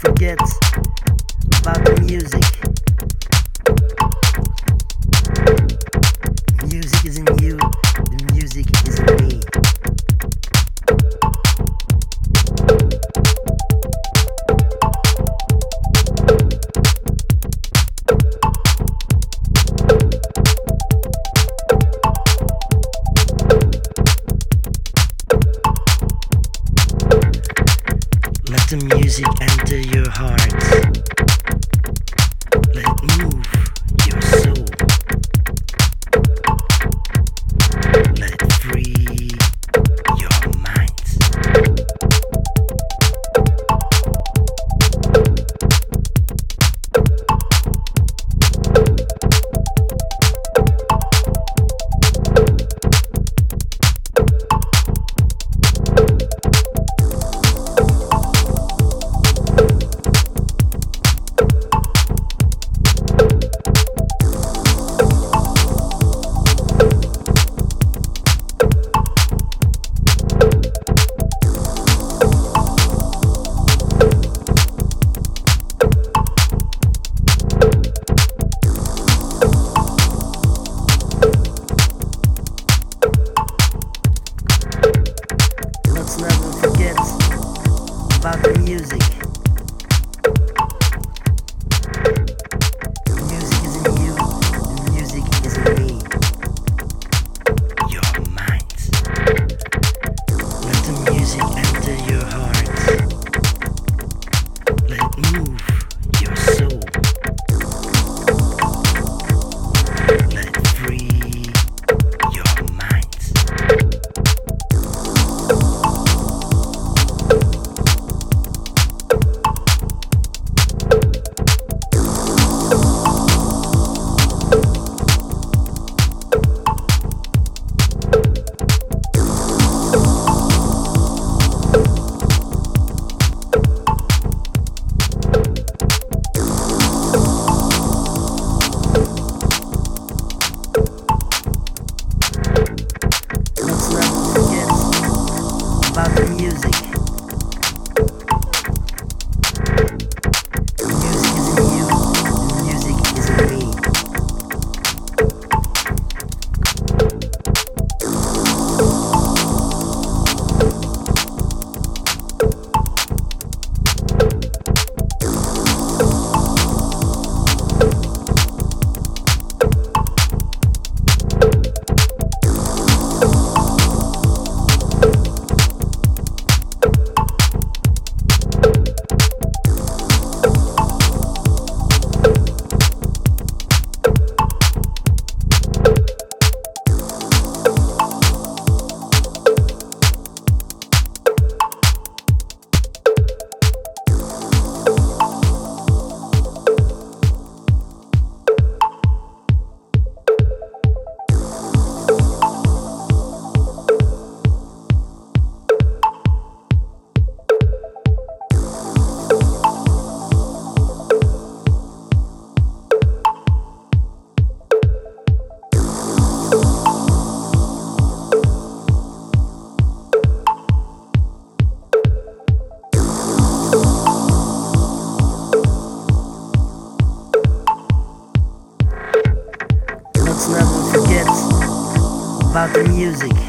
forgets about the music. Music is in you, the music is in Let the music enter your heart. Let it move. music. about the music.